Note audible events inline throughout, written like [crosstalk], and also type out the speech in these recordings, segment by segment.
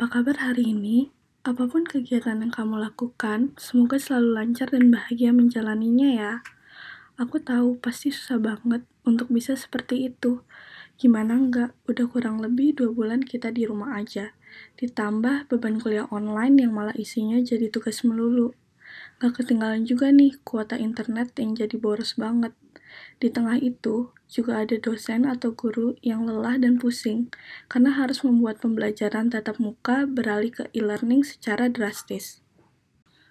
Apa kabar hari ini? Apa pun kegiatan yang kamu lakukan, semoga selalu lancar dan bahagia menjalaninya ya. Aku tahu pasti susah banget untuk bisa seperti itu. Gimana enggak, udah kurang lebih dua bulan kita di rumah aja. Ditambah beban kuliah online yang malah isinya jadi tugas melulu. Gak ketinggalan juga nih kuota internet yang jadi boros banget. Di tengah itu, juga ada dosen atau guru yang lelah dan pusing karena harus membuat pembelajaran tatap muka beralih ke e-learning secara drastis.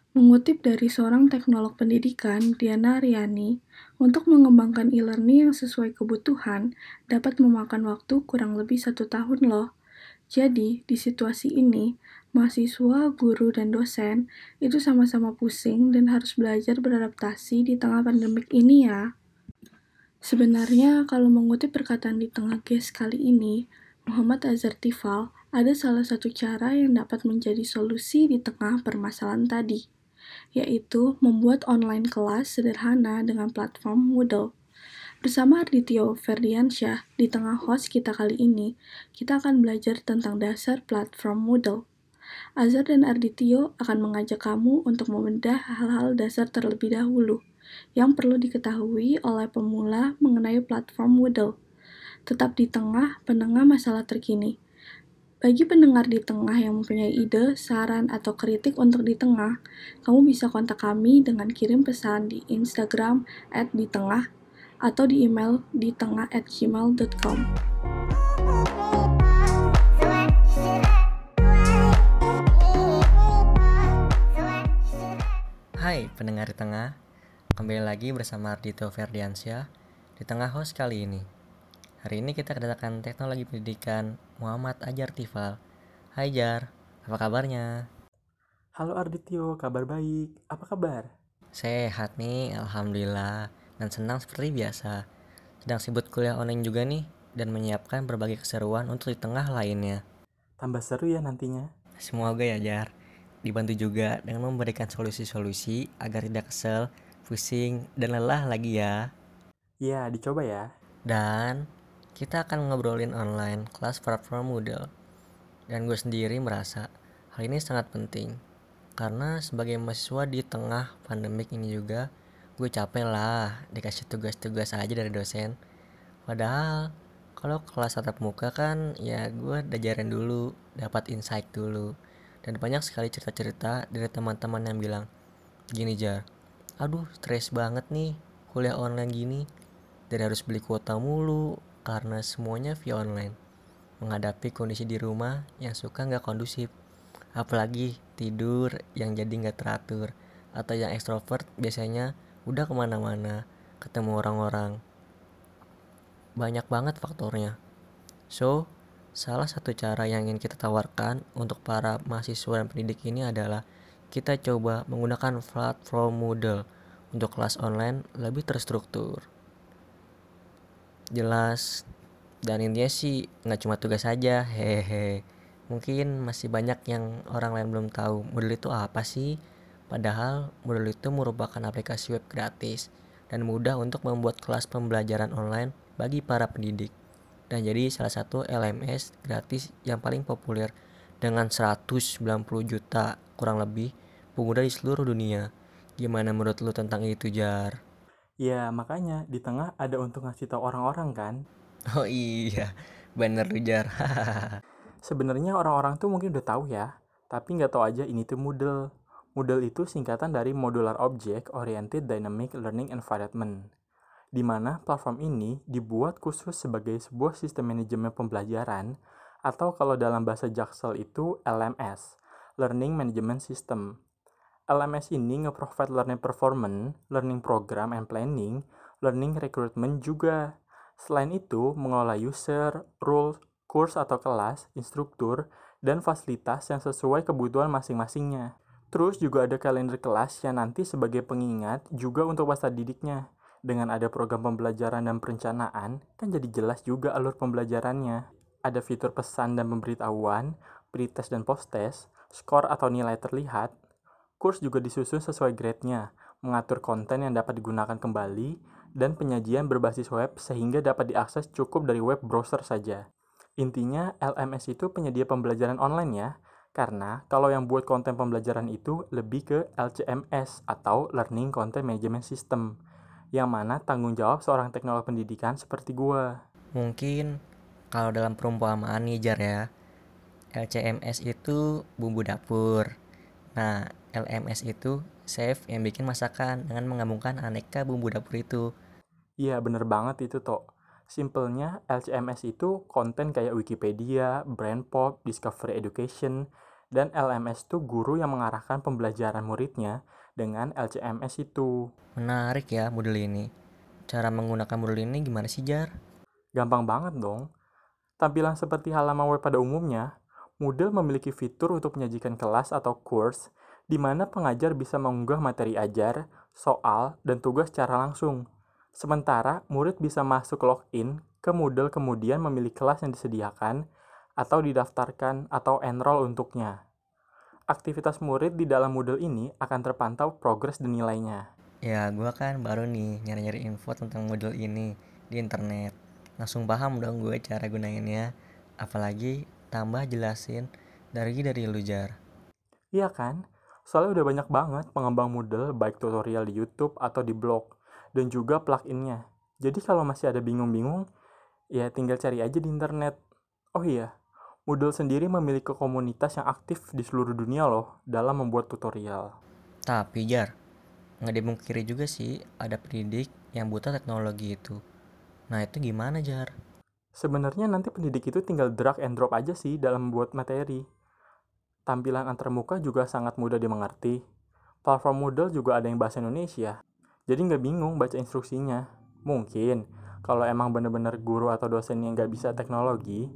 Mengutip dari seorang teknolog pendidikan, Diana Aryani, untuk mengembangkan e-learning yang sesuai kebutuhan dapat memakan waktu kurang lebih satu tahun loh. Jadi, di situasi ini, mahasiswa, guru, dan dosen itu sama-sama pusing dan harus belajar beradaptasi di tengah pandemik ini ya. Sebenarnya, kalau mengutip perkataan di tengah ges kali ini, Muhammad Azhar Tifal, ada salah satu cara yang dapat menjadi solusi di tengah permasalahan tadi, yaitu membuat online kelas sederhana dengan platform Moodle. Bersama Arditio Ferdiansyah, di tengah host kita kali ini, kita akan belajar tentang dasar platform Moodle. Azhar dan Arditio akan mengajak kamu untuk membedah hal-hal dasar terlebih dahulu yang perlu diketahui oleh pemula mengenai platform Moodle. Tetap di tengah penengah masalah terkini. Bagi pendengar di tengah yang mempunyai ide, saran, atau kritik untuk di tengah, kamu bisa kontak kami dengan kirim pesan di Instagram at di tengah atau di email di tengah at gmail.com. Hai pendengar di tengah, kembali lagi bersama Ardito Ferdiansyah di tengah host kali ini. Hari ini kita kedatangan teknologi pendidikan Muhammad Ajar Tifal. Hai Jar, apa kabarnya? Halo Arditio, kabar baik. Apa kabar? Sehat nih, Alhamdulillah. Dan senang seperti biasa. Sedang sibuk kuliah online juga nih, dan menyiapkan berbagai keseruan untuk di tengah lainnya. Tambah seru ya nantinya. Semoga ya Jar, dibantu juga dengan memberikan solusi-solusi agar tidak kesel, pusing, dan lelah lagi ya. Iya, dicoba ya. Dan kita akan ngobrolin online kelas platform Moodle. Dan gue sendiri merasa hal ini sangat penting. Karena sebagai mahasiswa di tengah pandemik ini juga, gue capek lah dikasih tugas-tugas aja dari dosen. Padahal kalau kelas tatap muka kan ya gue dajarin dulu, dapat insight dulu. Dan banyak sekali cerita-cerita dari teman-teman yang bilang, gini Jar, aduh stres banget nih kuliah online gini. Dan harus beli kuota mulu karena semuanya via online. Menghadapi kondisi di rumah yang suka nggak kondusif. Apalagi tidur yang jadi nggak teratur. Atau yang ekstrovert biasanya udah ke mana-mana, ketemu orang-orang. Banyak banget faktornya. So, salah satu cara yang ingin kita tawarkan untuk para mahasiswa dan pendidik ini adalah kita coba menggunakan platform Moodle untuk kelas online lebih terstruktur. Jelas, dan intinya sih nggak cuma tugas saja, hehe. Mungkin masih banyak yang orang lain belum tahu Moodle itu apa sih. Padahal Moodle itu merupakan aplikasi web gratis dan mudah untuk membuat kelas pembelajaran online bagi para pendidik. Dan jadi salah satu LMS gratis yang paling populer dengan 190 juta kurang lebih pengguna di seluruh dunia. Gimana menurut lu tentang itu, Jar? Ya, makanya di tengah ada untuk ngasih tahu orang-orang kan. [laughs] Oh iya, bener Jar. [laughs] Sebenarnya orang-orang tuh mungkin udah tahu ya, tapi nggak tahu aja ini tuh Moodle. Moodle itu singkatan dari Modular Object Oriented Dynamic Learning Environment, di mana platform ini dibuat khusus sebagai sebuah sistem manajemen pembelajaran atau kalau dalam bahasa Jaksel itu LMS, Learning Management System. LMS ini nge-provide learning performance, learning program and planning, learning recruitment juga. Selain itu, mengelola user, rule, course atau kelas, instruktur, dan fasilitas yang sesuai kebutuhan masing-masingnya. Terus juga ada kalender kelas yang nanti sebagai pengingat juga untuk masa didiknya. Dengan ada program pembelajaran dan perencanaan, kan jadi jelas juga alur pembelajarannya. Ada fitur pesan dan pemberitahuan, pretest dan post-test, skor atau nilai terlihat, Kurs juga disusun sesuai grade-nya, mengatur konten yang dapat digunakan kembali, dan penyajian berbasis web sehingga dapat diakses cukup dari web browser saja. Intinya, LMS itu penyedia pembelajaran online ya, Karena kalau yang buat konten pembelajaran itu lebih ke LCMS atau Learning Content Management System, yang mana tanggung jawab seorang teknolog pendidikan seperti gua. Mungkin kalau dalam perumpamaan nih Jar ya, LCMS itu bumbu dapur. Nah, LMS itu chef yang bikin masakan dengan menggabungkan aneka bumbu dapur itu. Iya, bener banget itu, Tok. Simpelnya, LCMS itu konten kayak Wikipedia, Brandpop, Discovery Education, dan LMS itu guru yang mengarahkan pembelajaran muridnya dengan LCMS itu. Menarik ya model ini. Cara menggunakan model ini gimana sih Jar? Gampang banget dong. Tampilan seperti halaman web pada umumnya, Moodle memiliki fitur untuk menyajikan kelas atau course di mana pengajar bisa mengunggah materi ajar, soal, dan tugas secara langsung. Sementara, murid bisa masuk login ke Moodle kemudian memilih kelas yang disediakan atau didaftarkan atau enroll untuknya. Aktivitas murid di dalam Moodle ini akan terpantau progres dan nilainya. Ya, gue kan baru nih nyari-nyari info tentang Moodle ini di internet. Langsung paham dong gue cara gunainnya. Apalagi tambah jelasin dari dari lu jar. Iya kan? Soalnya udah banyak banget pengembang Moodle baik tutorial di YouTube atau di blog dan juga pluginnya. Jadi kalau masih ada bingung-bingung, ya tinggal cari aja di internet. Oh iya, Moodle sendiri memiliki komunitas yang aktif di seluruh dunia loh dalam membuat tutorial. Tapi Jar, nggak dimungkiri juga sih ada pendidik yang buta teknologi itu. Nah itu gimana Jar? Sebenarnya nanti pendidik itu tinggal drag and drop aja sih dalam membuat materi. Tampilan antarmuka juga sangat mudah dimengerti. Platform Moodle juga ada yang bahasa Indonesia. Jadi nggak bingung baca instruksinya. Mungkin, kalau emang bener-bener guru atau dosen yang nggak bisa teknologi,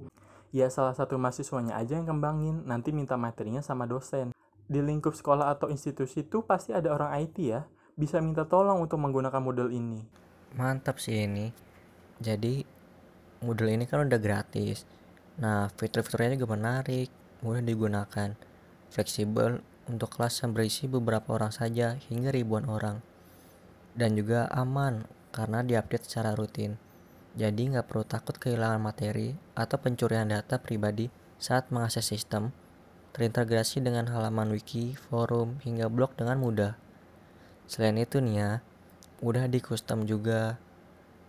ya salah satu mahasiswanya aja yang kembangin, nanti minta materinya sama dosen. Di lingkup sekolah atau institusi itu pasti ada orang IT ya, bisa minta tolong untuk menggunakan model ini. Mantap sih ini. Jadi, model ini kan udah gratis. Nah, fitur-fiturnya juga menarik, mudah digunakan, fleksibel untuk kelas yang berisi beberapa orang saja hingga ribuan orang. Dan juga aman karena diupdate secara rutin. Jadi nggak perlu takut kehilangan materi atau pencurian data pribadi saat mengakses sistem, terintegrasi dengan halaman wiki, forum, hingga blog dengan mudah. Selain itu nih ya, udah di custom juga.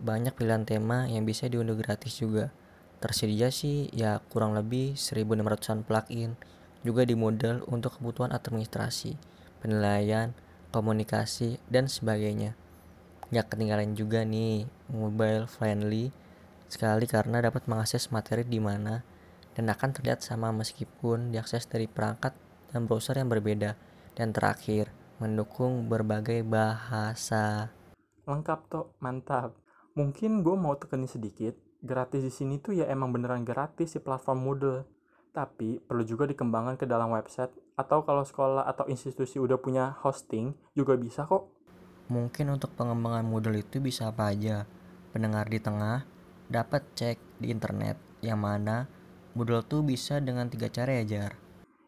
Banyak pilihan tema yang bisa diunduh gratis juga. Tersedia sih ya kurang lebih 1600-an plugin, juga di model untuk kebutuhan administrasi, penilaian, komunikasi, dan sebagainya. Gak ketinggalan juga nih mobile friendly sekali karena dapat mengakses materi di mana dan akan terlihat sama meskipun diakses dari perangkat dan browser yang berbeda. Dan terakhir, mendukung berbagai bahasa. Lengkap tuh, mantap. Mungkin gue mau tekenin sedikit, gratis di sini tuh ya emang beneran gratis di platform Moodle. Tapi perlu juga dikembangkan ke dalam website atau kalau sekolah atau institusi udah punya hosting juga bisa kok. Mungkin untuk pengembangan Moodle itu bisa apa aja. Pendengar di tengah dapat cek di internet yang mana Moodle tuh bisa dengan tiga cara ya Jar.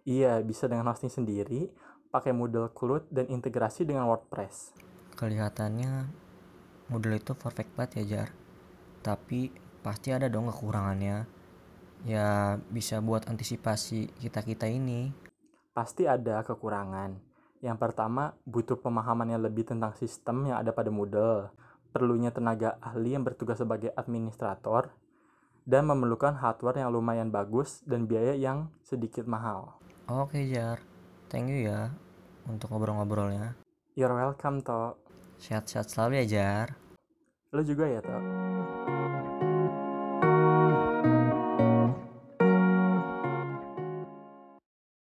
Iya, bisa dengan hosting sendiri, pakai Moodle Cloud dan integrasi dengan WordPress. Kelihatannya Moodle itu perfect banget ya Jar. Tapi pasti ada dong kekurangannya. Ya bisa buat antisipasi kita-kita ini. Pasti ada kekurangan yang pertama, butuh pemahaman yang lebih tentang sistem yang ada pada Moodle, perlunya tenaga ahli yang bertugas sebagai administrator, dan memerlukan hardware yang lumayan bagus dan biaya yang sedikit mahal. Oke Jar, thank you ya untuk ngobrol-ngobrolnya. You're welcome, Tok. Sehat-sehat selalu ya Jar. Lo juga ya, Tok.